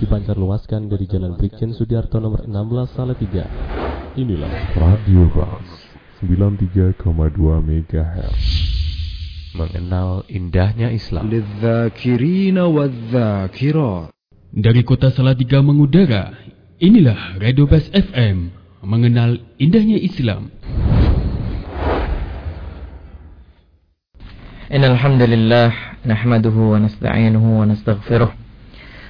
dipancar luaskan dari Jalan Brigjen Sudiarto nomor 16 Salatiga. Inilah Radio Ras 93,2 MHz. mengenal indahnya Islam. للذاكرين والذاكرات Dari kota Salatiga mengudara, inilah Radio Bas FM, mengenal indahnya Islam. إن الحمد لله نحمده ونستعينه ونستغفره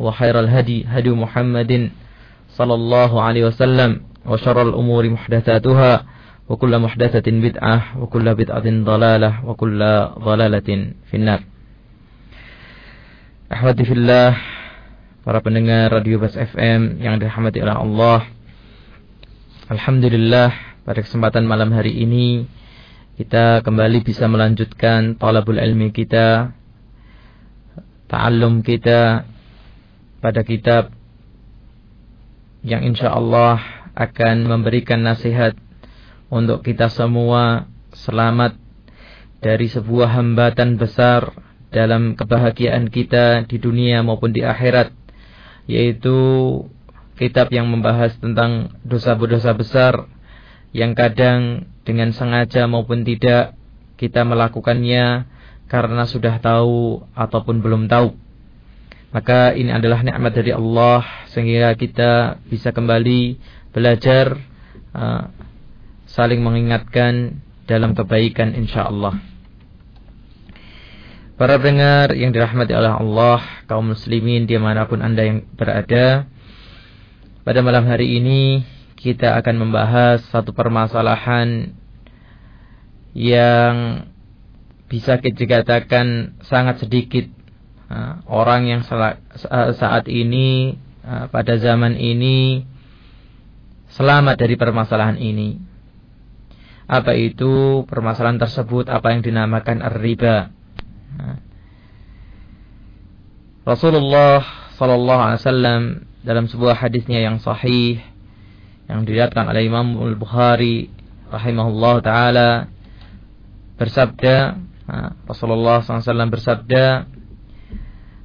وخير الهدي هدي محمد صلى الله عليه وسلم وشر الأمور محدثاتها وكل محدثة بدعة وكل بدعة ضلالة وكل ضلالة في النار Ahwati fillah Para pendengar Radio Bas FM yang dirahmati oleh Allah Alhamdulillah pada kesempatan malam hari ini kita kembali bisa melanjutkan talabul ilmi kita ta'allum kita pada kitab yang insya Allah akan memberikan nasihat untuk kita semua selamat dari sebuah hambatan besar dalam kebahagiaan kita di dunia maupun di akhirat yaitu kitab yang membahas tentang dosa-dosa besar yang kadang dengan sengaja maupun tidak kita melakukannya karena sudah tahu ataupun belum tahu. Maka ini adalah nikmat dari Allah sehingga kita bisa kembali belajar uh, saling mengingatkan dalam kebaikan insyaallah. Para pendengar yang dirahmati oleh Allah, kaum muslimin di mana pun anda yang berada, pada malam hari ini kita akan membahas satu permasalahan yang bisa kita katakan sangat sedikit orang yang saat ini pada zaman ini selamat dari permasalahan ini. Apa itu permasalahan tersebut? Apa yang dinamakan riba? Rasulullah Sallallahu Alaihi Wasallam dalam sebuah hadisnya yang sahih yang diriatkan oleh Imam Al Bukhari rahimahullah taala bersabda Rasulullah SAW bersabda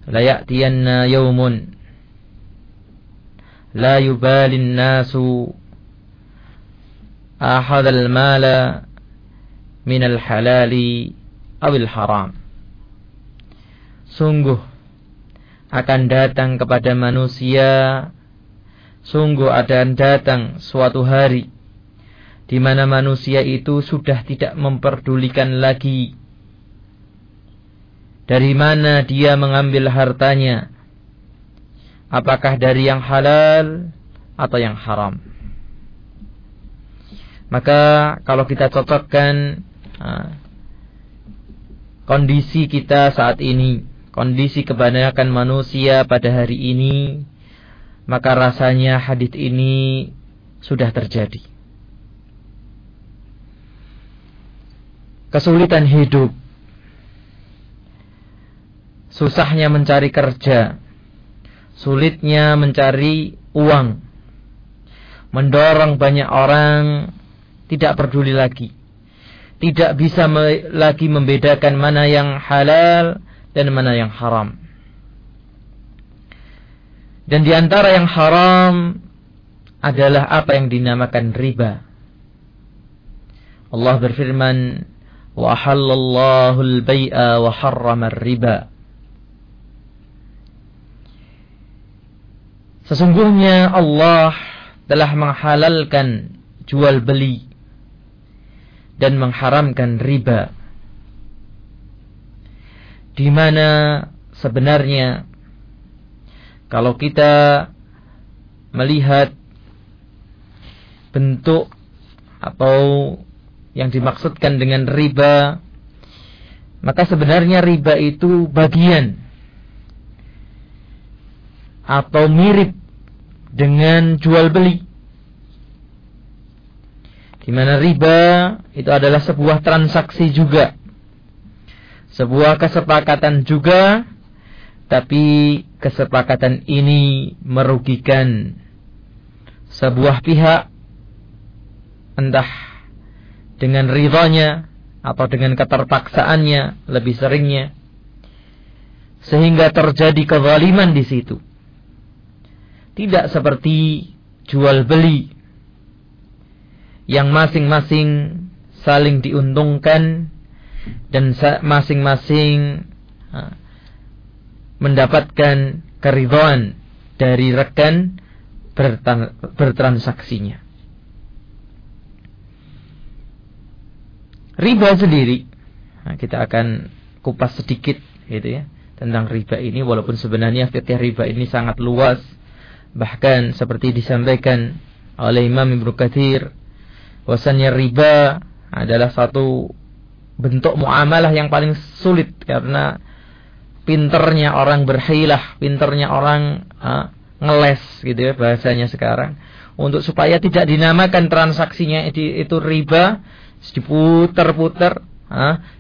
la ya'tiyanna yawmun. La yubalin nasu ahad al-mala min al-halali awil haram. Sungguh akan datang kepada manusia sungguh akan datang suatu hari di mana manusia itu sudah tidak memperdulikan lagi dari mana dia mengambil hartanya? Apakah dari yang halal atau yang haram? Maka kalau kita cocokkan kondisi kita saat ini kondisi kebanyakan manusia pada hari ini maka rasanya hadis ini sudah terjadi. Kesulitan hidup, susahnya mencari kerja, sulitnya mencari uang, mendorong banyak orang. Tidak peduli lagi, tidak bisa me lagi membedakan mana yang halal dan mana yang haram. Dan di antara yang haram adalah apa yang dinamakan riba. Allah berfirman, "Wa halallahu al-bai'a wa harrama riba Sesungguhnya Allah telah menghalalkan jual beli dan mengharamkan riba. Di mana sebenarnya kalau kita melihat bentuk atau yang dimaksudkan dengan riba maka sebenarnya riba itu bagian atau mirip dengan jual beli. Di mana riba itu adalah sebuah transaksi juga. Sebuah kesepakatan juga tapi kesepakatan ini merugikan sebuah pihak entah dengan ridhonya atau dengan keterpaksaannya lebih seringnya sehingga terjadi kezaliman di situ tidak seperti jual beli yang masing-masing saling diuntungkan dan masing-masing mendapatkan keridhaan dari rekan bertransaksinya. Riba sendiri, kita akan kupas sedikit gitu ya tentang riba ini walaupun sebenarnya fikih riba ini sangat luas bahkan seperti disampaikan oleh Imam Ibnu Katsir bahwasanya riba adalah satu bentuk muamalah yang paling sulit karena pinternya orang berhilah, pinternya orang uh, ngeles gitu ya bahasanya sekarang. Untuk supaya tidak dinamakan transaksinya itu, itu riba diputer-puter,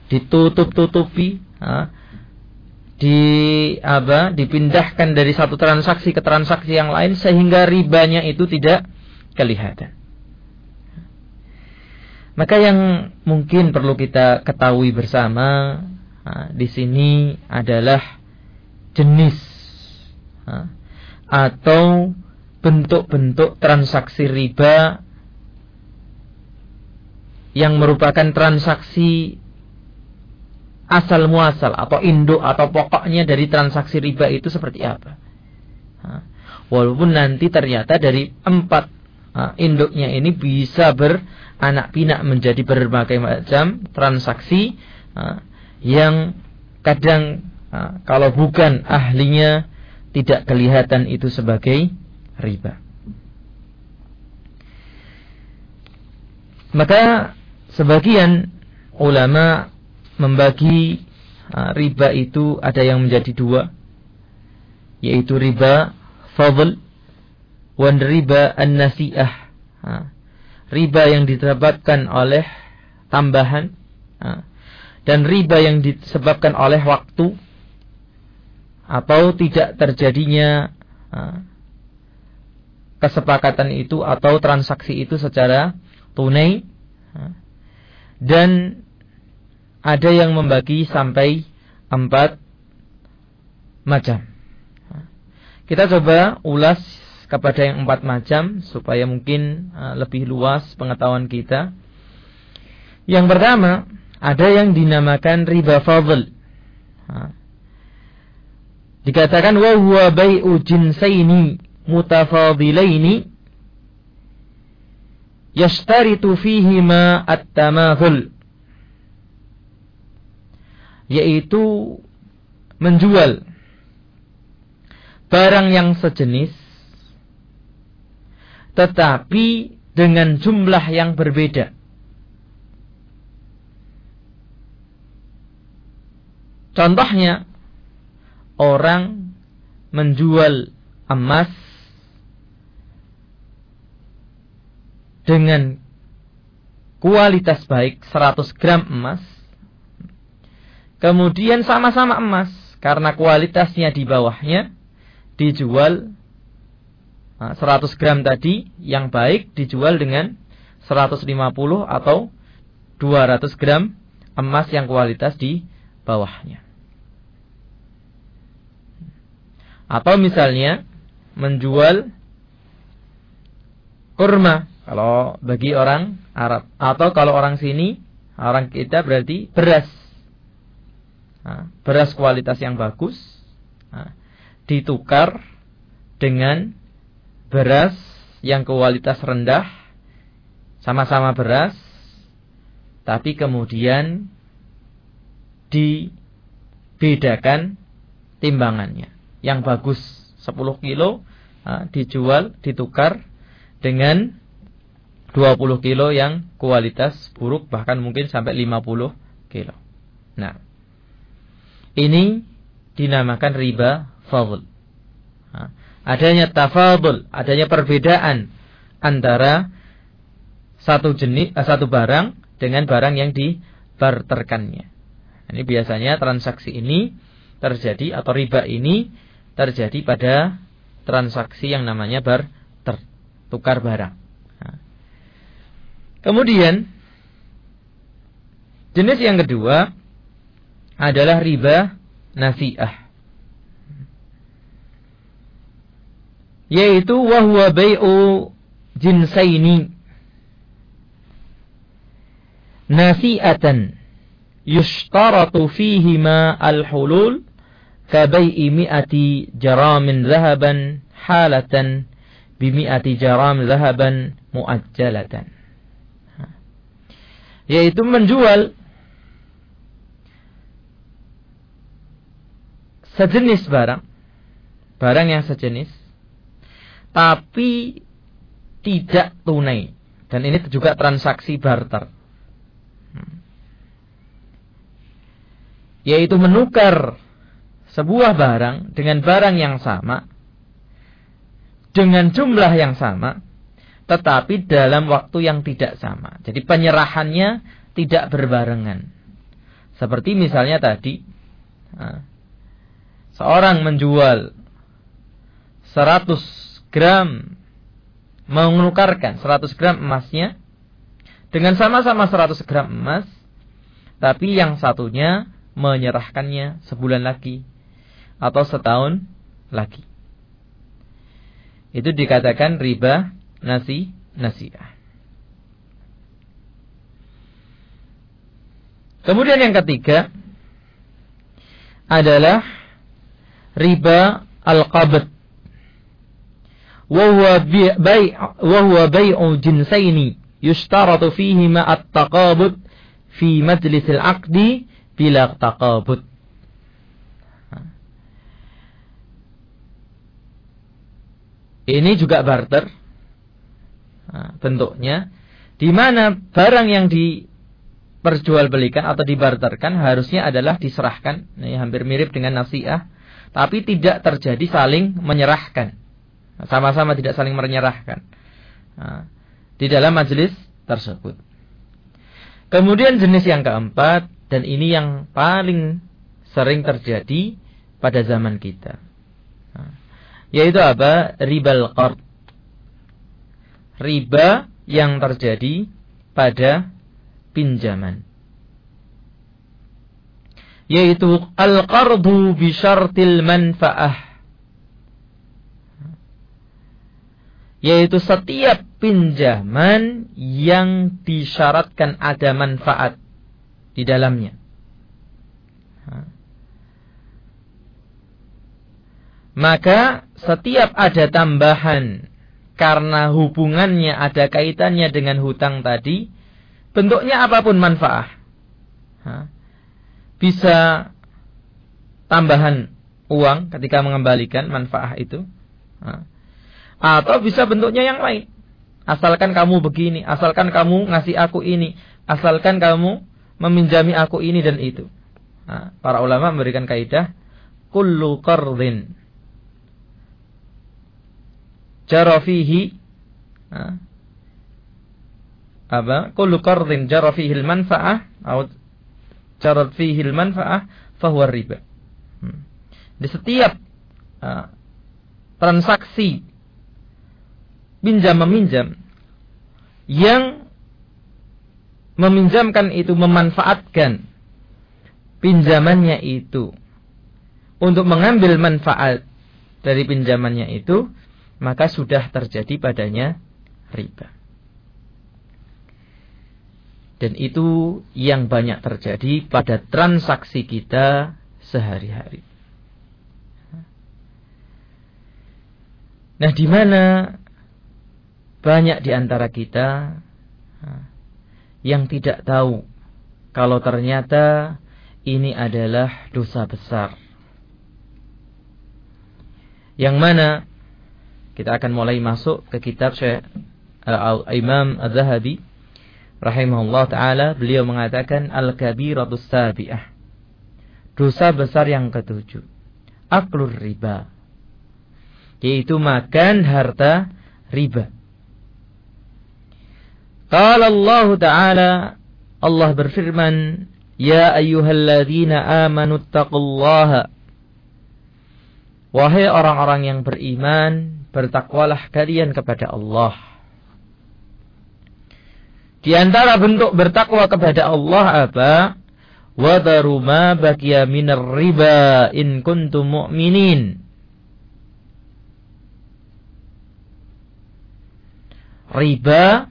ditutup-tutupi, di apa dipindahkan dari satu transaksi ke transaksi yang lain sehingga ribanya itu tidak kelihatan. Maka yang mungkin perlu kita ketahui bersama di sini adalah jenis atau bentuk-bentuk transaksi riba yang merupakan transaksi asal muasal atau induk atau pokoknya dari transaksi riba itu seperti apa. Walaupun nanti ternyata dari empat induknya ini bisa beranak pinak menjadi berbagai macam transaksi yang kadang kalau bukan ahlinya tidak kelihatan itu sebagai riba. Maka Sebagian ulama membagi uh, riba itu ada yang menjadi dua yaitu riba fadl dan riba an-nasi'ah. riba yang didapatkan oleh tambahan dan riba yang disebabkan oleh waktu atau tidak terjadinya kesepakatan itu atau transaksi itu secara tunai dan ada yang membagi sampai empat macam. Kita coba ulas kepada yang empat macam supaya mungkin uh, lebih luas pengetahuan kita. Yang pertama, ada yang dinamakan riba fadl. Dikatakan wa huwa bai'u jinsaini mutafadilaini yashtaritu ma at-tamathul yaitu menjual barang yang sejenis tetapi dengan jumlah yang berbeda. Contohnya orang menjual emas dengan kualitas baik 100 gram emas kemudian sama-sama emas karena kualitasnya di bawahnya dijual 100 gram tadi yang baik dijual dengan 150 atau 200 gram emas yang kualitas di bawahnya. Atau misalnya menjual kurma kalau bagi orang Arab atau kalau orang sini, orang kita berarti beras. Beras kualitas yang bagus ditukar dengan beras yang kualitas rendah sama-sama beras tapi kemudian dibedakan timbangannya. Yang bagus 10 kilo dijual ditukar dengan 20 kilo yang kualitas buruk bahkan mungkin sampai 50 kilo. Nah, ini dinamakan riba fadl. Adanya tafadul, adanya perbedaan antara satu jenis eh, satu barang dengan barang yang dibarterkannya. Ini biasanya transaksi ini terjadi atau riba ini terjadi pada transaksi yang namanya barter, tukar barang. Kemudian jenis yang kedua adalah riba nasi'ah. Yaitu wahwa bai'u jinsaini nasi'atan yushtaratu fihima al-hulul kabai'i mi'ati jaramin zahaban halatan bimi'ati jaram zahaban muajjalatan yaitu menjual sejenis barang, barang yang sejenis, tapi tidak tunai. Dan ini juga transaksi barter. Yaitu menukar sebuah barang dengan barang yang sama, dengan jumlah yang sama, tetapi dalam waktu yang tidak sama. Jadi penyerahannya tidak berbarengan. Seperti misalnya tadi, seorang menjual 100 gram menukarkan 100 gram emasnya dengan sama-sama 100 gram emas tapi yang satunya menyerahkannya sebulan lagi atau setahun lagi. Itu dikatakan riba nasi nasiah. Kemudian yang ketiga adalah riba al-qabd. Wa huwa bai' bai'u jinsaini yushtaratu fihi ma at-taqabud fi majlis al-aqdi bila taqabud. Ini juga barter bentuknya. Di mana barang yang diperjualbelikan atau dibarterkan harusnya adalah diserahkan. Ini hampir mirip dengan nasiah tapi tidak terjadi saling menyerahkan. Sama-sama tidak saling menyerahkan. Di dalam majelis tersebut. Kemudian jenis yang keempat, dan ini yang paling sering terjadi pada zaman kita. Yaitu apa? Ribal qard. Riba yang terjadi pada pinjaman yaitu al-qardu bi syartil manfaah. Yaitu setiap pinjaman yang disyaratkan ada manfaat di dalamnya. Maka setiap ada tambahan karena hubungannya ada kaitannya dengan hutang tadi, bentuknya apa pun manfaat bisa tambahan uang ketika mengembalikan manfaat itu. Atau bisa bentuknya yang lain. Asalkan kamu begini, asalkan kamu ngasih aku ini, asalkan kamu meminjami aku ini dan itu. Para ulama memberikan kaidah kullu qardin jarafihi apa kullu qardin jarafihi al-manfa'ah atau carat fihi manfaah fahuwa riba. Hmm. Di setiap uh, transaksi pinjam meminjam yang meminjamkan itu memanfaatkan pinjamannya itu untuk mengambil manfaat dari pinjamannya itu maka sudah terjadi padanya riba. Dan itu yang banyak terjadi pada transaksi kita sehari-hari. Nah, di mana banyak di antara kita yang tidak tahu kalau ternyata ini adalah dosa besar. Yang mana kita akan mulai masuk ke kitab Syekh Imam Az-Zahabi rahimahullah taala beliau mengatakan al-kabiratus sabi'ah. Dosa besar yang ketujuh. Aklur riba. yaitu makan harta riba. Qala Allah Ta'ala Allah berfirman, "Ya ayyuhalladzina amanu taqullaha" Wahai orang-orang yang beriman, bertakwalah kalian kepada Allah. Di antara bentuk bertakwa kepada Allah apa? Wadaru ma baqiya minar riba in kuntum mu'minin. Riba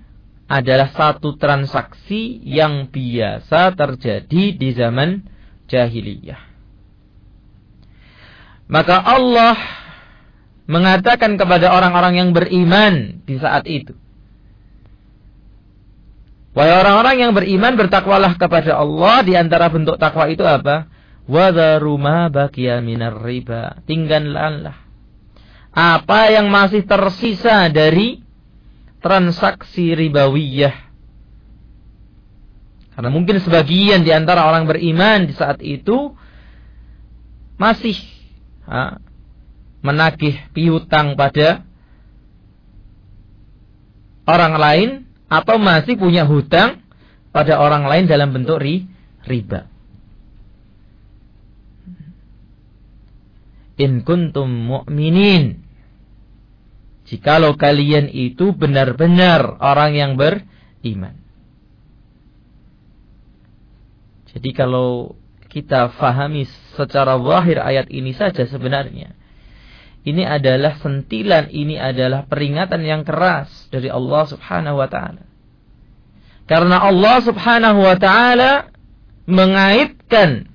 adalah satu transaksi yang biasa terjadi di zaman jahiliyah. Maka Allah mengatakan kepada orang-orang yang beriman di saat itu. Wahai orang-orang yang beriman bertakwalah kepada Allah di antara bentuk takwa itu apa? Wadharu ma baqiya minar riba. Tinggalkanlah apa yang masih tersisa dari transaksi ribawiyah. Karena mungkin sebagian di antara orang beriman di saat itu masih ha, menagih piutang pada orang lain atau masih punya hutang pada orang lain dalam bentuk ri, riba. In kuntum mu'minin Jikalau kalian itu benar-benar orang yang beriman. Jadi kalau kita fahami secara wahir ayat ini saja sebenarnya. Ini adalah sentilan, ini adalah peringatan yang keras dari Allah subhanahu wa ta'ala. Karena Allah subhanahu wa ta'ala mengaitkan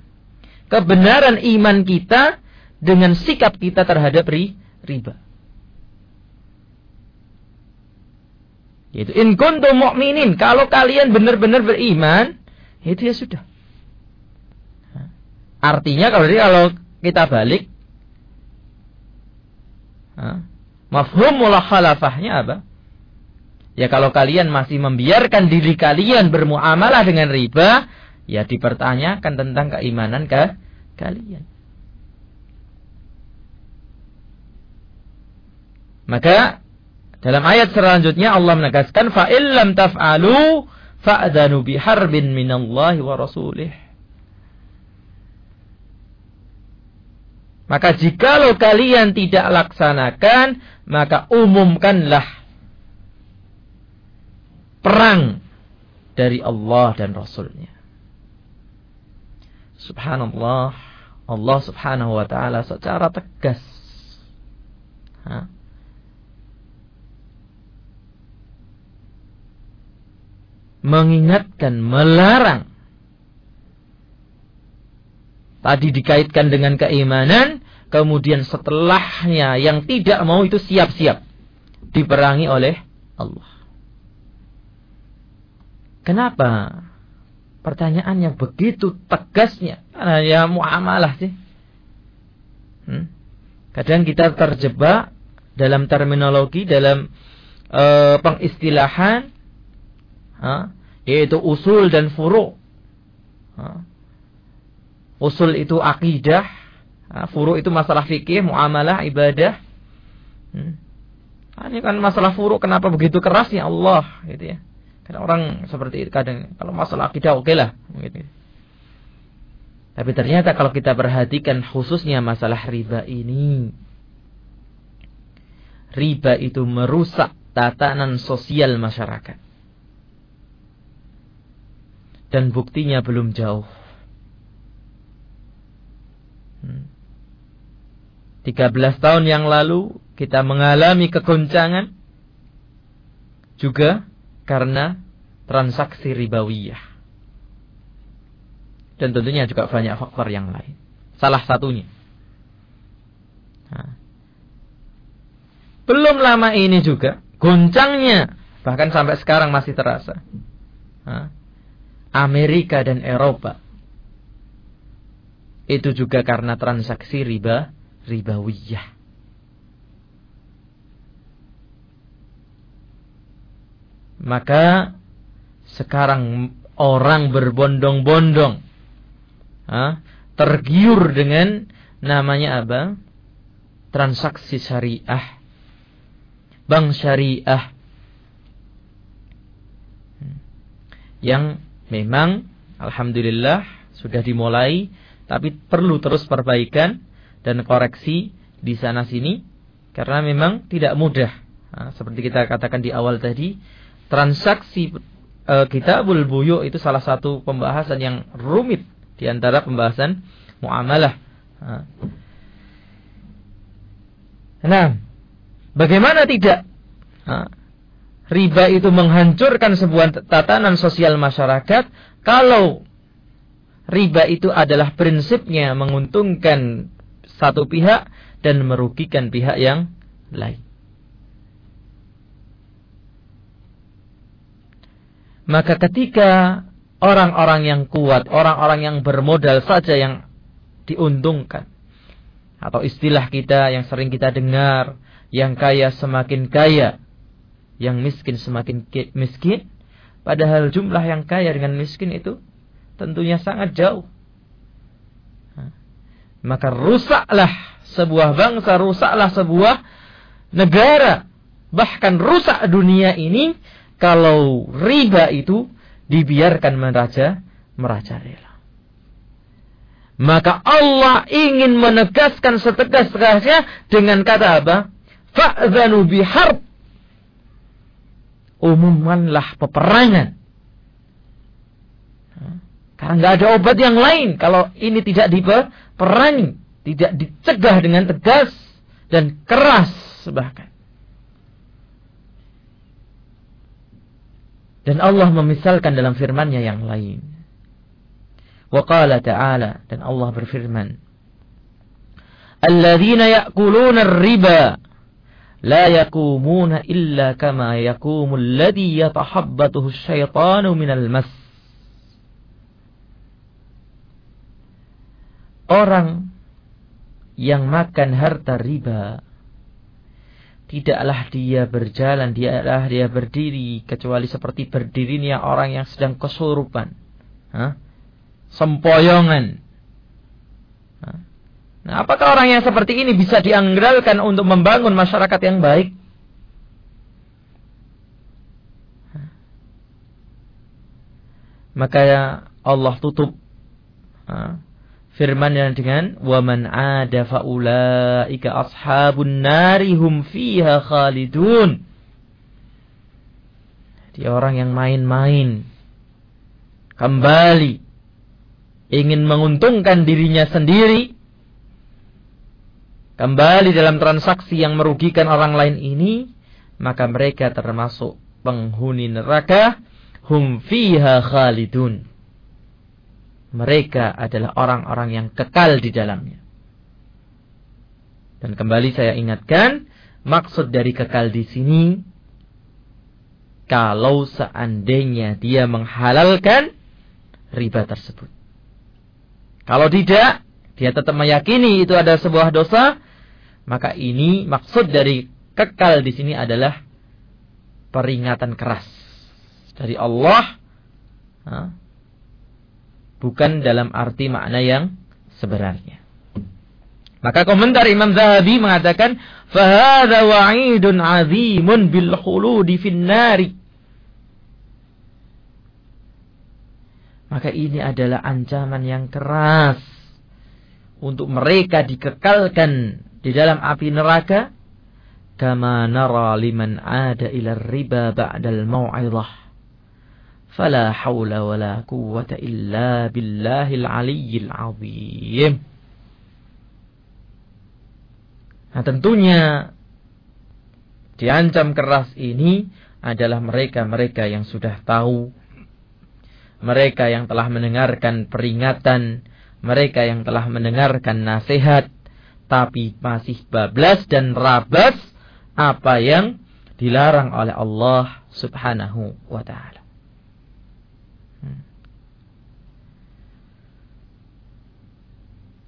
kebenaran iman kita dengan sikap kita terhadap riba. Yaitu in kuntum mu'minin, kalau kalian benar-benar beriman, itu ya sudah. Artinya kalau kalau kita balik mafhum khalafahnya apa? Ya kalau kalian masih membiarkan diri kalian bermuamalah dengan riba, ya dipertanyakan tentang keimanan ke kalian. Maka dalam ayat selanjutnya Allah menegaskan fa illam taf'alu fa'dhanu biharbin minallahi wa rasulih. Maka jikalau kalian tidak laksanakan, maka umumkanlah perang dari Allah dan Rasulnya. Subhanallah, Allah subhanahu wa ta'ala secara tegas. Ha? mengingatkan, melarang. Tadi dikaitkan dengan keimanan, kemudian setelahnya yang tidak mau itu siap-siap diperangi oleh Allah. Kenapa? Pertanyaannya begitu tegasnya. Karena ya muamalah sih. Hmm? Kadang kita terjebak dalam terminologi, dalam uh, pengistilahan ha? yaitu usul dan furu. Usul itu akidah? Furu itu masalah fikih, muamalah, ibadah. Hmm. Ini kan masalah furu kenapa begitu keras ya Allah gitu ya. Kadang orang seperti itu kadang kalau masalah akidah oke lah gitu. Tapi ternyata kalau kita perhatikan khususnya masalah riba ini riba itu merusak tatanan sosial masyarakat dan buktinya belum jauh. Hmm. 13 tahun yang lalu kita mengalami kegoncangan juga karena transaksi ribawiyah. Dan tentunya juga banyak faktor yang lain. Salah satunya. Nah. Belum lama ini juga goncangnya bahkan sampai sekarang masih terasa. Nah Amerika dan Eropa. Itu juga karena transaksi riba, ribawiyah. Maka sekarang orang berbondong-bondong tergiur dengan namanya apa? transaksi syariah, bank syariah yang memang alhamdulillah sudah dimulai tapi perlu terus perbaikan dan koreksi di sana sini karena memang tidak mudah. Nah, seperti kita katakan di awal tadi, transaksi e, kitabul buyu itu salah satu pembahasan yang rumit di antara pembahasan muamalah. Nah, bagaimana tidak? Nah, riba itu menghancurkan sebuah tatanan sosial masyarakat kalau riba itu adalah prinsipnya menguntungkan satu pihak dan merugikan pihak yang lain. Maka ketika orang-orang yang kuat, orang-orang yang bermodal saja yang diuntungkan. Atau istilah kita yang sering kita dengar, yang kaya semakin kaya, yang miskin semakin miskin, padahal jumlah yang kaya dengan miskin itu tentunya sangat jauh. Maka rusaklah sebuah bangsa, rusaklah sebuah negara, bahkan rusak dunia ini kalau riba itu dibiarkan meraja merajalela. Maka Allah ingin menegaskan setegas-tegasnya dengan kata apa? Fa'zanu biharb umumkanlah peperangan. Karena nggak ada obat yang lain kalau ini tidak Perang tidak dicegah dengan tegas dan keras bahkan. Dan Allah memisalkan dalam firman-Nya yang lain. Wa qala ta'ala dan Allah berfirman, "Alladzina ya'kuluna riba la yakumuna illa kama yakumul ladzi yatahabbatuhu asyaitanu minal mas." Orang yang makan harta riba tidaklah dia berjalan, dialah dia berdiri kecuali seperti berdirinya orang yang sedang kesurupan. Hah? Sempoyongan. Hah? Nah, apakah orang yang seperti ini bisa dianggalkan untuk membangun masyarakat yang baik? Maka Allah tutup yang dengan waman ada faulaika ashabun nari hum fiha khalidun. Dia orang yang main-main kembali ingin menguntungkan dirinya sendiri kembali dalam transaksi yang merugikan orang lain ini, maka mereka termasuk penghuni neraka, hum fiha khalidun. Mereka adalah orang-orang yang kekal di dalamnya. Dan kembali saya ingatkan, maksud dari kekal di sini, kalau seandainya dia menghalalkan riba tersebut. Kalau tidak, dia tetap meyakini itu ada sebuah dosa, maka ini maksud dari kekal di sini adalah peringatan keras dari Allah, bukan dalam arti makna yang sebenarnya. Maka komentar Imam Zahabi mengatakan, "Fahadha wa'idun 'azimun khuludi fin nari." Maka ini adalah ancaman yang keras untuk mereka dikekalkan di dalam api neraka kama nara liman ada ila riba ba'dal mau'izah fala haula wala quwwata illa billahil aliyyil azim Nah tentunya diancam keras ini adalah mereka-mereka yang sudah tahu mereka yang telah mendengarkan peringatan mereka yang telah mendengarkan nasihat tapi masih bablas dan rabas apa yang dilarang oleh Allah Subhanahu wa taala. Hmm.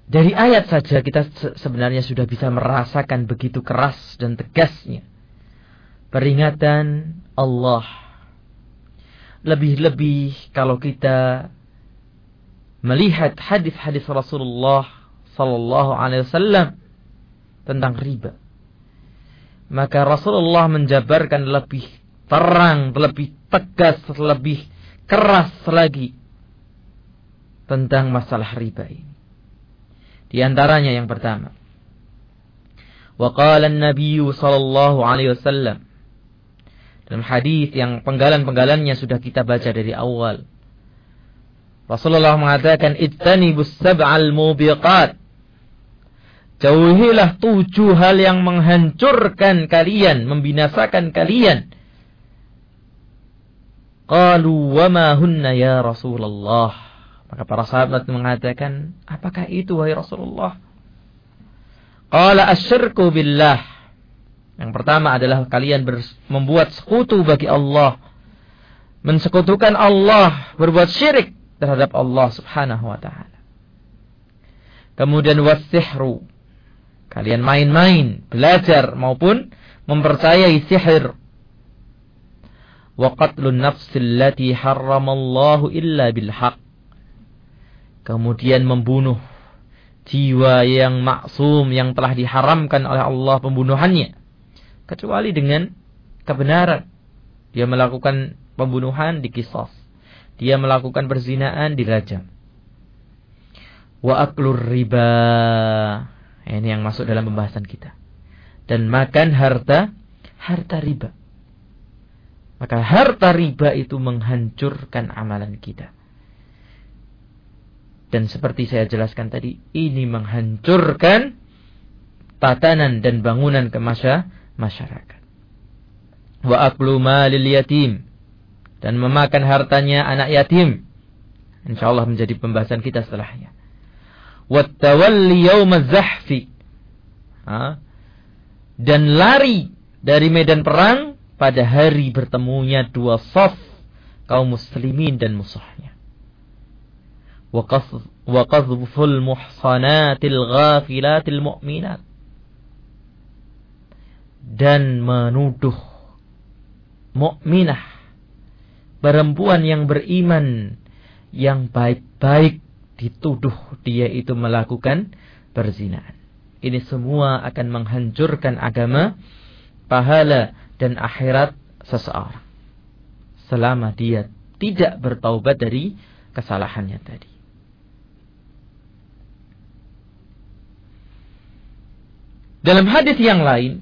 Dari ayat saja kita sebenarnya sudah bisa merasakan begitu keras dan tegasnya peringatan Allah. Lebih-lebih kalau kita melihat hadis-hadis Rasulullah sallallahu alaihi wasallam tentang riba. Maka Rasulullah menjabarkan lebih terang, lebih tegas, lebih keras lagi tentang masalah riba ini. Di antaranya yang pertama. Wa qala an-nabiy sallallahu alaihi wasallam dalam hadis yang penggalan-penggalannya sudah kita baca dari awal. Rasulullah mengatakan ittanibus sab'al mubiqat. Jauhilah tujuh hal yang menghancurkan kalian, membinasakan kalian. Qalu wa ma hunna ya Rasulullah. Maka para sahabat mengatakan, apakah itu wahai Rasulullah? Qala asyirku billah. Yang pertama adalah kalian membuat sekutu bagi Allah. Mensekutukan Allah, berbuat syirik terhadap Allah subhanahu wa ta'ala. Kemudian wasihru. Kalian main-main, belajar maupun mempercayai sihir wa qatlun nafsil lati harramallahu illa bil Kemudian membunuh jiwa yang maksum yang telah diharamkan oleh Allah pembunuhannya kecuali dengan kebenaran. Dia melakukan pembunuhan di kisos. Dia melakukan perzinaan dirajam. Wa aklur riba. Ini yang masuk dalam pembahasan kita. Dan makan harta harta riba. Maka harta riba itu menghancurkan amalan kita. Dan seperti saya jelaskan tadi, ini menghancurkan tatanan dan bangunan ke masyarakat. Wa aklu malil yatim. Dan memakan hartanya anak yatim. Insya Allah menjadi pembahasan kita setelahnya. Wattawalli yawma zahfi. Dan lari dari medan perang pada hari bertemunya dua saf kaum muslimin dan musuhnya. Wa qadhful muhsanatil ghafilatil. Dan menuduh mukminah perempuan yang beriman yang baik-baik dituduh dia itu melakukan perzinahan. Ini semua akan menghancurkan agama, pahala dan akhirat seseorang. Selama dia tidak bertaubat dari kesalahannya tadi. Dalam hadis yang lain,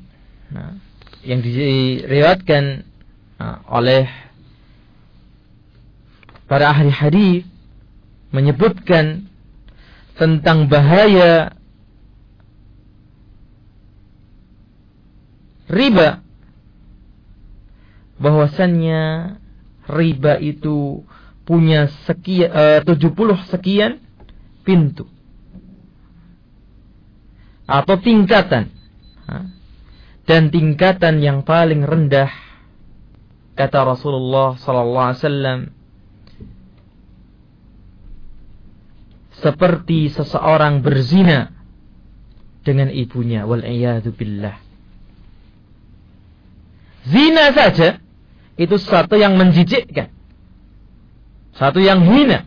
nah, yang diriwayatkan nah, oleh para ahli hadis menyebutkan tentang bahaya riba. Bahwasannya riba itu punya sekian, eh, 70 sekian pintu atau tingkatan dan tingkatan yang paling rendah kata Rasulullah sallallahu alaihi wasallam seperti seseorang berzina dengan ibunya wal billah zina saja itu sesuatu yang menjijikkan. Satu yang hina.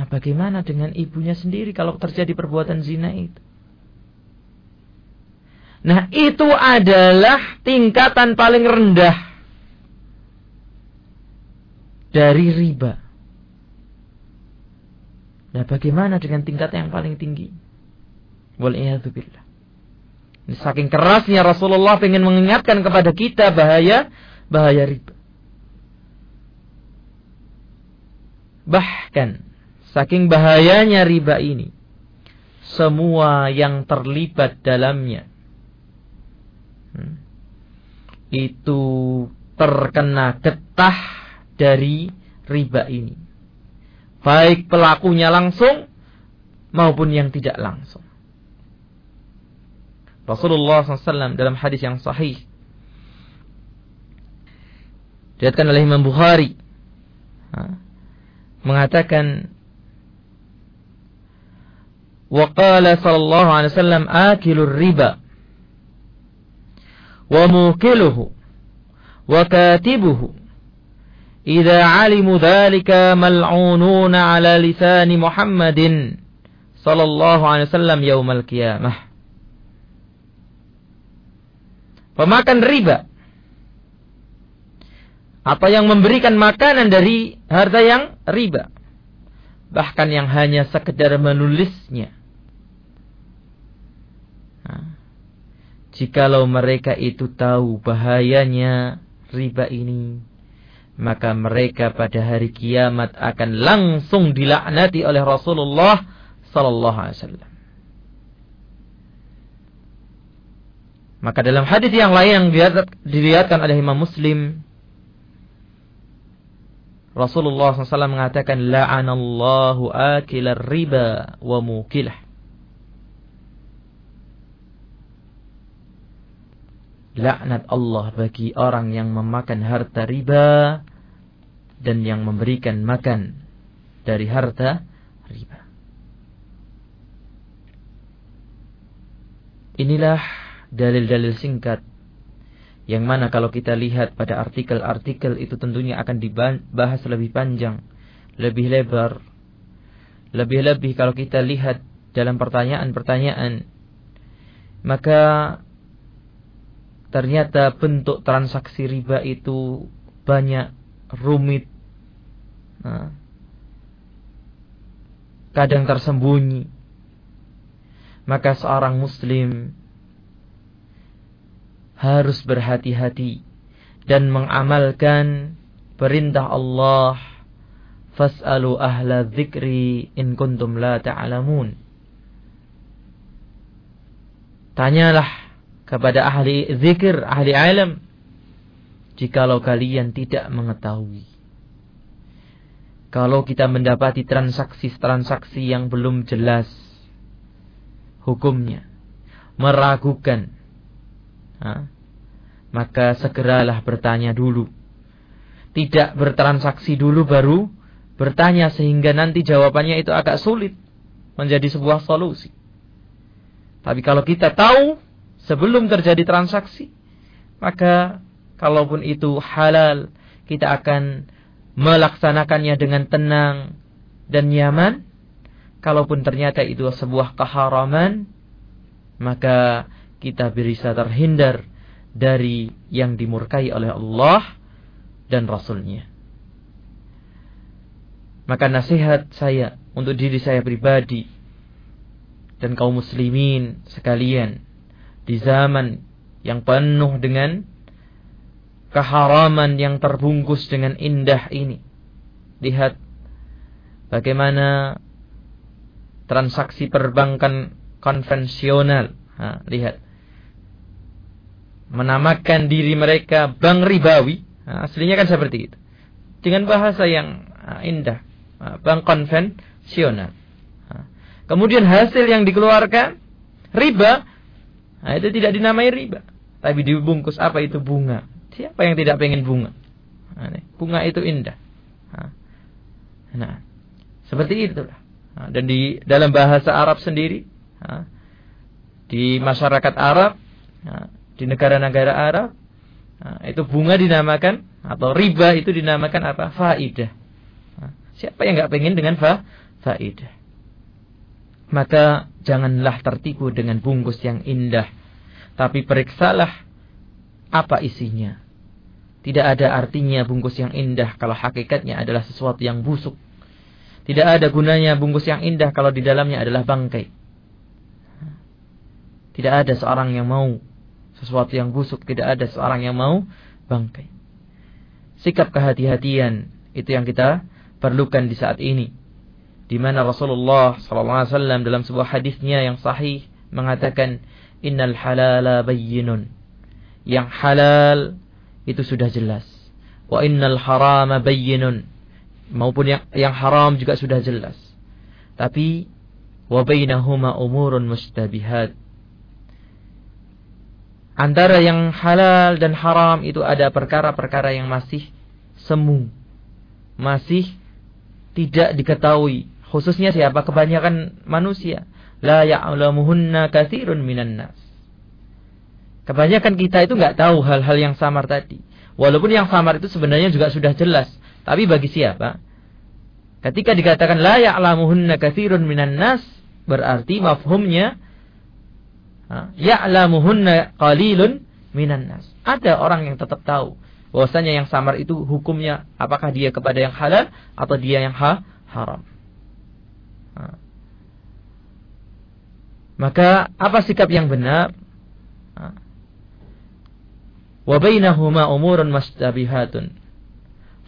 Nah bagaimana dengan ibunya sendiri kalau terjadi perbuatan zina itu? Nah itu adalah tingkatan paling rendah dari riba. Nah bagaimana dengan tingkat yang paling tinggi? Wal'iyadzubillah. Saking kerasnya Rasulullah ingin mengingatkan kepada kita bahaya bahaya riba. Bahkan saking bahayanya riba ini semua yang terlibat dalamnya hmm, itu terkena getah dari riba ini. Baik pelakunya langsung maupun yang tidak langsung. Rasulullah SAW dalam hadis yang sahih dilihatkan oleh Imam Bukhari mengatakan وقال صلى الله عليه وسلم آكل الربا وموكله وكاتبه إذا علم ذلك ملعونون على لسان محمد صلى الله عليه وسلم يوم القيامة Pemakan riba atau yang memberikan makanan dari harta yang riba, bahkan yang hanya sekedar menulisnya. Jikalau mereka itu tahu bahayanya riba ini maka mereka pada hari kiamat akan langsung dilaknati oleh Rasulullah sallallahu alaihi wasallam Maka dalam hadis yang lain yang dilihatkan oleh Imam Muslim Rasulullah SAW mengatakan la'anallahu akilar riba wa mukilah. Laknat Allah bagi orang yang memakan harta riba dan yang memberikan makan dari harta riba. Inilah dalil-dalil singkat yang mana kalau kita lihat pada artikel-artikel itu tentunya akan dibahas lebih panjang, lebih lebar. Lebih-lebih kalau kita lihat dalam pertanyaan-pertanyaan maka ternyata bentuk transaksi riba itu banyak rumit. Nah, kadang tersembunyi. Maka seorang muslim harus berhati-hati dan mengamalkan perintah Allah fas'alu ahla dzikri in kuntum la ta'lamun tanyalah kepada ahli zikir ahli ilm jikalau kalian tidak mengetahui kalau kita mendapati transaksi-transaksi yang belum jelas hukumnya meragukan maka segeralah bertanya dulu. Tidak bertransaksi dulu baru bertanya sehingga nanti jawabannya itu agak sulit menjadi sebuah solusi. Tapi kalau kita tahu sebelum terjadi transaksi, maka kalaupun itu halal, kita akan melaksanakannya dengan tenang dan nyaman. Kalaupun ternyata itu sebuah keharaman, maka kita bisa terhindar dari yang dimurkai oleh Allah dan Rasulnya. Maka nasihat saya untuk diri saya pribadi dan kaum muslimin sekalian di zaman yang penuh dengan keharaman yang terbungkus dengan indah ini. Lihat bagaimana transaksi perbankan konvensional. Ha, lihat menamakan diri mereka bank ribawi, nah, aslinya kan seperti itu. Dengan bahasa yang indah, bank konvensional. Nah, kemudian hasil yang dikeluarkan riba, nah, itu tidak dinamai riba, tapi dibungkus apa itu bunga. Siapa yang tidak pengen bunga? Nah, bunga itu indah. Nah, nah seperti itulah. Nah, dan di dalam bahasa Arab sendiri, di masyarakat Arab, di negara-negara Arab itu bunga dinamakan atau riba itu dinamakan apa faidah siapa yang nggak pengen dengan fa faidah maka janganlah tertipu dengan bungkus yang indah tapi periksalah apa isinya tidak ada artinya bungkus yang indah kalau hakikatnya adalah sesuatu yang busuk tidak ada gunanya bungkus yang indah kalau di dalamnya adalah bangkai tidak ada seorang yang mau sesuatu yang busuk tidak ada seorang yang mau bangkai. Sikap kehati-hatian itu yang kita perlukan di saat ini. Di mana Rasulullah SAW dalam sebuah hadisnya yang sahih mengatakan innal halala bayyinun. Yang halal itu sudah jelas. Wa innal harama bayyinun. Maupun yang yang haram juga sudah jelas. Tapi wa bainahuma umurun mustabihat antara yang halal dan haram itu ada perkara-perkara yang masih semu. Masih tidak diketahui. Khususnya siapa? Kebanyakan manusia. La ya'lamuhunna kathirun minan nas. Kebanyakan kita itu nggak tahu hal-hal yang samar tadi. Walaupun yang samar itu sebenarnya juga sudah jelas. Tapi bagi siapa? Ketika dikatakan la ya'lamuhunna kathirun minan nas, berarti mafhumnya ya'lamuhunna qalilun minan nas. Ada orang yang tetap tahu bahwasanya yang samar itu hukumnya apakah dia kepada yang halal atau dia yang ha haram. Nah. Maka apa sikap yang benar? Wa bainahuma umurun mustabihatun.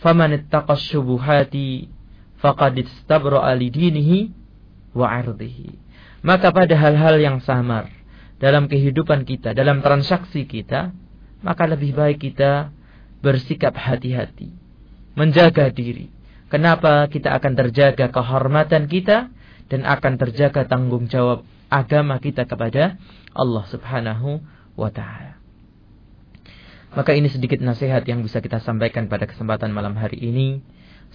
Faman ittaqa syubuhati faqad istabra'a dinihi wa 'irdihi. Maka pada hal-hal yang samar dalam kehidupan kita, dalam transaksi kita, maka lebih baik kita bersikap hati-hati, menjaga diri. Kenapa kita akan terjaga kehormatan kita dan akan terjaga tanggung jawab agama kita kepada Allah Subhanahu wa taala. Maka ini sedikit nasihat yang bisa kita sampaikan pada kesempatan malam hari ini.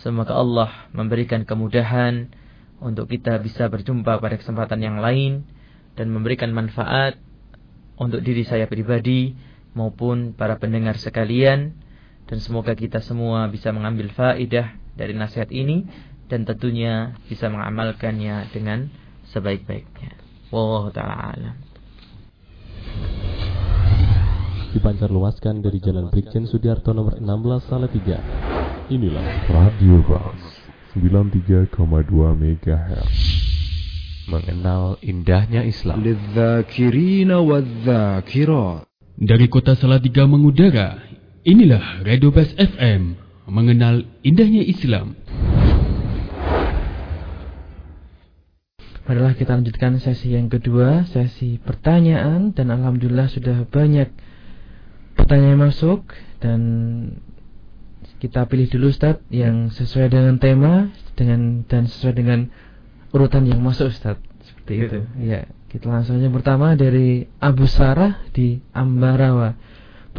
Semoga Allah memberikan kemudahan untuk kita bisa berjumpa pada kesempatan yang lain dan memberikan manfaat untuk diri saya pribadi maupun para pendengar sekalian dan semoga kita semua bisa mengambil faidah dari nasihat ini dan tentunya bisa mengamalkannya dengan sebaik-baiknya. Wallahu taala alam dipancar luaskan dari Jalan Brigjen Sudiarto nomor 16 Salatiga. Inilah Radio Bas 93,2 MHz. Mengenal indahnya Islam. Dari kota Salatiga mengudara, inilah Radio Bas FM. Mengenal indahnya Islam. Marilah kita lanjutkan sesi yang kedua, sesi pertanyaan dan alhamdulillah sudah banyak pertanyaan masuk dan kita pilih dulu Ustaz yang sesuai dengan tema dengan dan sesuai dengan urutan yang masuk Ustaz. Seperti gitu. itu. Ya, kita langsung aja pertama dari Abu Sarah di Ambarawa.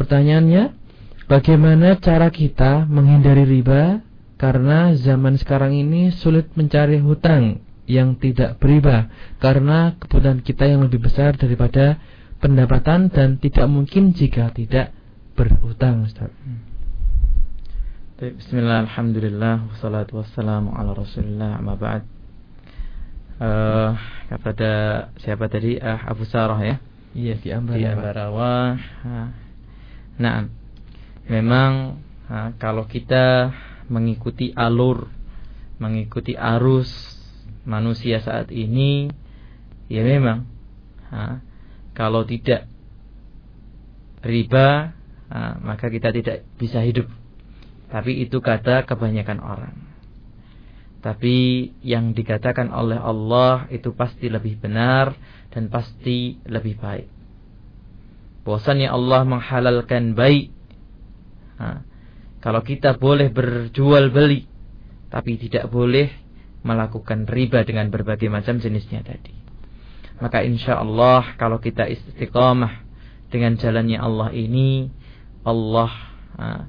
Pertanyaannya, bagaimana cara kita menghindari riba karena zaman sekarang ini sulit mencari hutang yang tidak beriba karena kebutuhan kita yang lebih besar daripada pendapatan dan tidak mungkin jika tidak berhutang Ustaz. Bismillah, alhamdulillah, wassalatu wassalamu ala rasulillah, amma ba'd uh, Kepada siapa tadi? Uh, Abu Sarah ya? Iya, di Ambarawa, di Ambarawa. Nah, memang uh, kalau kita mengikuti alur Mengikuti arus manusia saat ini Ya memang uh, kalau tidak riba, nah, maka kita tidak bisa hidup. Tapi itu kata kebanyakan orang. Tapi yang dikatakan oleh Allah itu pasti lebih benar dan pasti lebih baik. Bosannya Allah menghalalkan baik. Nah, kalau kita boleh berjual beli, tapi tidak boleh melakukan riba dengan berbagai macam jenisnya tadi. Maka insya Allah kalau kita istiqamah dengan jalannya Allah ini, Allah uh,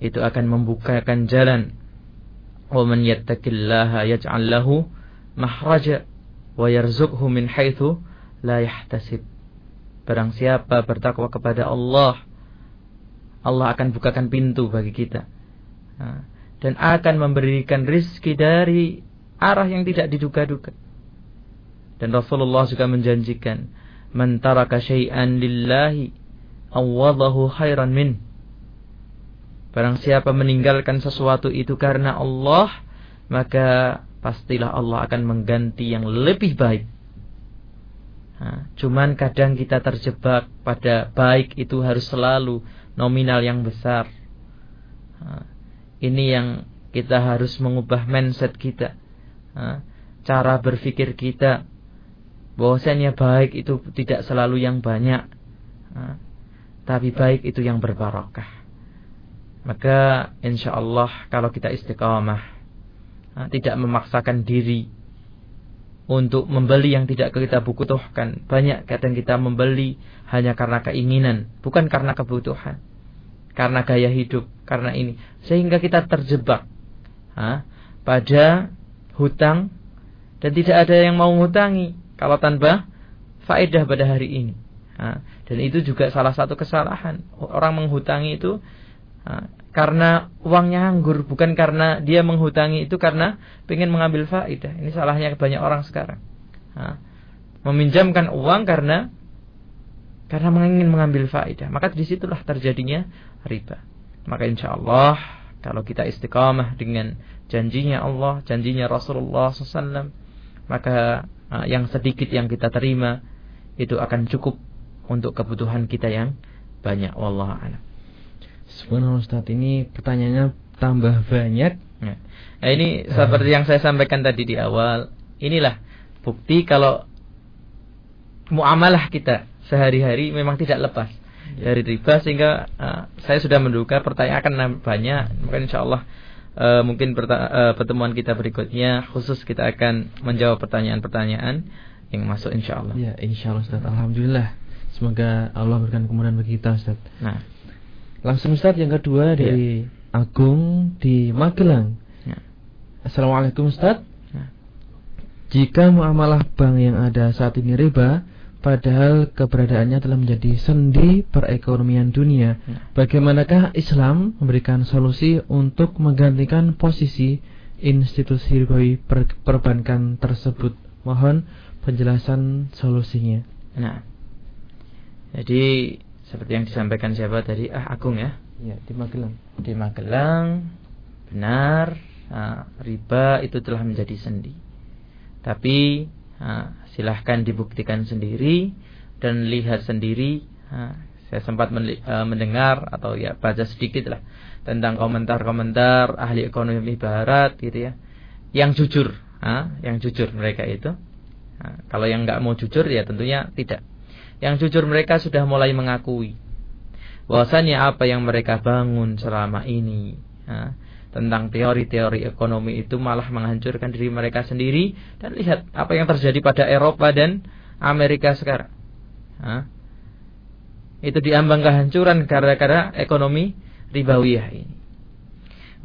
itu akan membukakan jalan. Man yattaqillaha yaj'al lahu mahraja wa yarzuqhu min haitsu la yahtasib. Barang siapa bertakwa kepada Allah, Allah akan bukakan pintu bagi kita. Dan akan memberikan rizki dari arah yang tidak diduga-duga. Dan Rasulullah juga menjanjikan, "Man taraka syai'an lillahi awadahu khairan min." Barang siapa meninggalkan sesuatu itu karena Allah, maka pastilah Allah akan mengganti yang lebih baik. Nah, cuman kadang kita terjebak pada baik itu harus selalu nominal yang besar. Ini yang kita harus mengubah mindset kita. Cara berpikir kita. Bahwasanya baik itu tidak selalu yang banyak. Tapi baik itu yang berbarokah maka insya Allah kalau kita istiqamah tidak memaksakan diri untuk membeli yang tidak kita butuhkan. Banyak kadang kita membeli hanya karena keinginan bukan karena kebutuhan karena gaya hidup karena ini sehingga kita terjebak ha, pada hutang dan tidak ada yang mau ngutangi kalau tanpa faedah pada hari ini. Nah, dan itu juga salah satu kesalahan. Orang menghutangi itu nah, karena uangnya anggur, bukan karena dia menghutangi itu karena ingin mengambil faedah. Ini salahnya banyak orang sekarang. Nah, meminjamkan uang karena karena ingin mengambil faedah. Maka di situlah terjadinya riba. Maka insya Allah kalau kita istiqamah dengan janjinya Allah, janjinya Rasulullah SAW, maka uh, yang sedikit yang kita terima itu akan cukup untuk kebutuhan kita yang banyak. Wallah a'lam. Sebenarnya Ustaz ini pertanyaannya tambah banyak. Ya. Nah, ini seperti yang saya sampaikan tadi di awal, inilah bukti kalau muamalah kita sehari-hari memang tidak lepas dari riba sehingga uh, saya sudah menduga pertanyaan akan banyak. Maka insya Allah uh, mungkin uh, pertemuan kita berikutnya khusus kita akan menjawab pertanyaan-pertanyaan yang masuk insya Allah. Ya insya Allah Ustaz. Alhamdulillah. Semoga Allah berikan kemudahan bagi kita Ustaz. Nah. Langsung Ustaz yang kedua dari ya. Agung di Magelang. Ya. Assalamualaikum Ustaz. Ya. jika muamalah bank yang ada saat ini riba padahal keberadaannya telah menjadi sendi perekonomian dunia. Ya. Bagaimanakah Islam memberikan solusi untuk menggantikan posisi institusi ribawi per perbankan tersebut? Mohon penjelasan solusinya. Nah, jadi seperti yang disampaikan siapa tadi, ah Agung ya? Ya, di Magelang. Di Magelang, benar, nah, riba itu telah menjadi sendi. Tapi Silahkan dibuktikan sendiri dan lihat sendiri. Saya sempat eh, mendengar atau ya baca sedikit lah tentang komentar-komentar ahli ekonomi barat gitu ya, yang jujur, yang jujur mereka itu. Kalau yang nggak mau jujur ya tentunya tidak. Yang jujur mereka sudah mulai mengakui bahwasanya apa yang mereka bangun selama ini, tentang teori-teori ekonomi itu malah menghancurkan diri mereka sendiri dan lihat apa yang terjadi pada Eropa dan Amerika sekarang. Hah? Itu diambang kehancuran gara-gara ekonomi ribawiyah ini.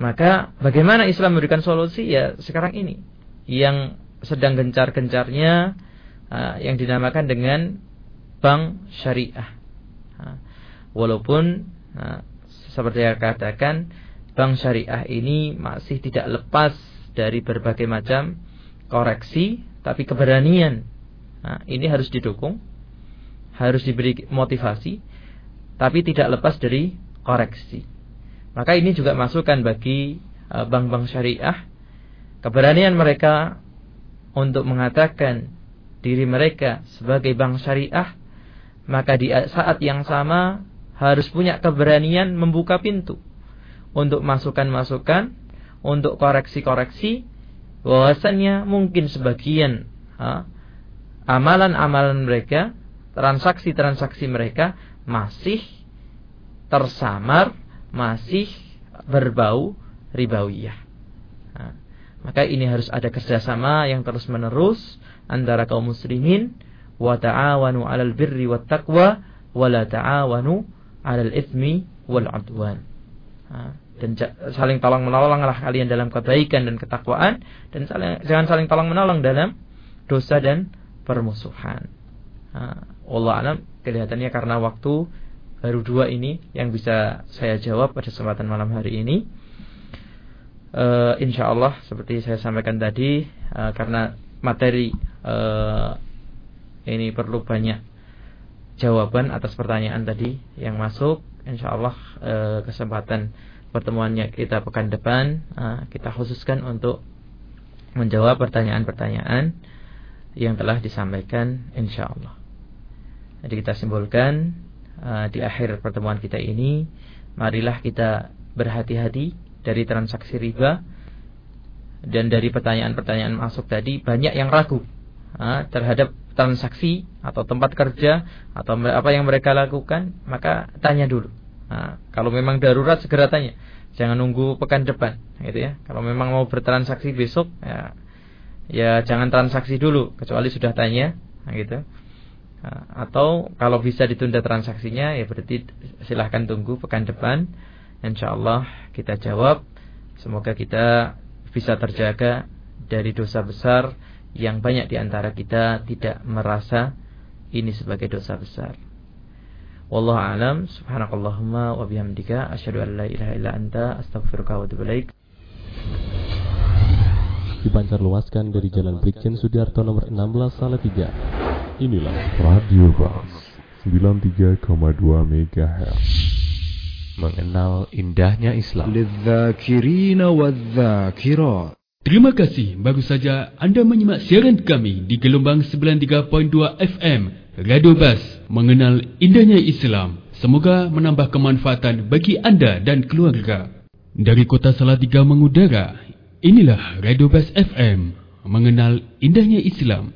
Maka bagaimana Islam memberikan solusi ya sekarang ini yang sedang gencar-gencarnya uh, yang dinamakan dengan bank syariah. Uh, walaupun uh, seperti yang katakan bank syariah ini masih tidak lepas dari berbagai macam koreksi, tapi keberanian. Nah, ini harus didukung, harus diberi motivasi, tapi tidak lepas dari koreksi. Maka ini juga masukan bagi eh, bank-bank syariah, keberanian mereka untuk mengatakan diri mereka sebagai bank syariah, maka di saat yang sama harus punya keberanian membuka pintu untuk masukan-masukan, untuk koreksi-koreksi, bahwasannya mungkin sebagian amalan-amalan mereka, transaksi-transaksi mereka masih tersamar, masih berbau ribawiyah. Maka ini harus ada kerjasama yang terus menerus antara kaum muslimin wa ta'awanu 'alal birri wat taqwa wa ta'awanu 'alal itsmi wal 'udwan dan saling tolong menolonglah kalian dalam kebaikan dan ketakwaan dan saling, jangan saling tolong menolong dalam dosa dan permusuhan. Allah alam kelihatannya karena waktu baru dua ini yang bisa saya jawab pada kesempatan malam hari ini. Uh, insya Allah seperti saya sampaikan tadi uh, karena materi uh, ini perlu banyak jawaban atas pertanyaan tadi yang masuk insya Allah uh, kesempatan pertemuannya kita pekan depan uh, kita khususkan untuk menjawab pertanyaan-pertanyaan yang telah disampaikan insya Allah. Jadi kita simpulkan uh, di akhir pertemuan kita ini, marilah kita berhati-hati dari transaksi riba dan dari pertanyaan-pertanyaan masuk tadi banyak yang ragu uh, terhadap transaksi atau tempat kerja atau apa yang mereka lakukan, maka tanya dulu Nah, kalau memang darurat segera tanya. Jangan nunggu pekan depan, gitu ya. Kalau memang mau bertransaksi besok, ya, ya jangan transaksi dulu, kecuali sudah tanya, nah, gitu. Nah, atau kalau bisa ditunda transaksinya, ya berarti silahkan tunggu pekan depan. Insya Allah kita jawab. Semoga kita bisa terjaga dari dosa besar yang banyak di antara kita tidak merasa ini sebagai dosa besar. Wallahu alam subhanakallahumma wa bihamdika asyhadu an la ilaha illa anta astaghfiruka wa atubu ilaik. Dipancar luaskan dari Jalan Brigjen Sudiarto nomor 16 Salatiga. Inilah Radio Bas 93,2 MHz. Mengenal indahnya Islam. Terima kasih baru saja anda menyimak siaran kami di gelombang 93.2 FM Radio Bas mengenal indahnya Islam. Semoga menambah kemanfaatan bagi anda dan keluarga. Dari Kota Salatiga mengudara, inilah Radio Bas FM mengenal indahnya Islam.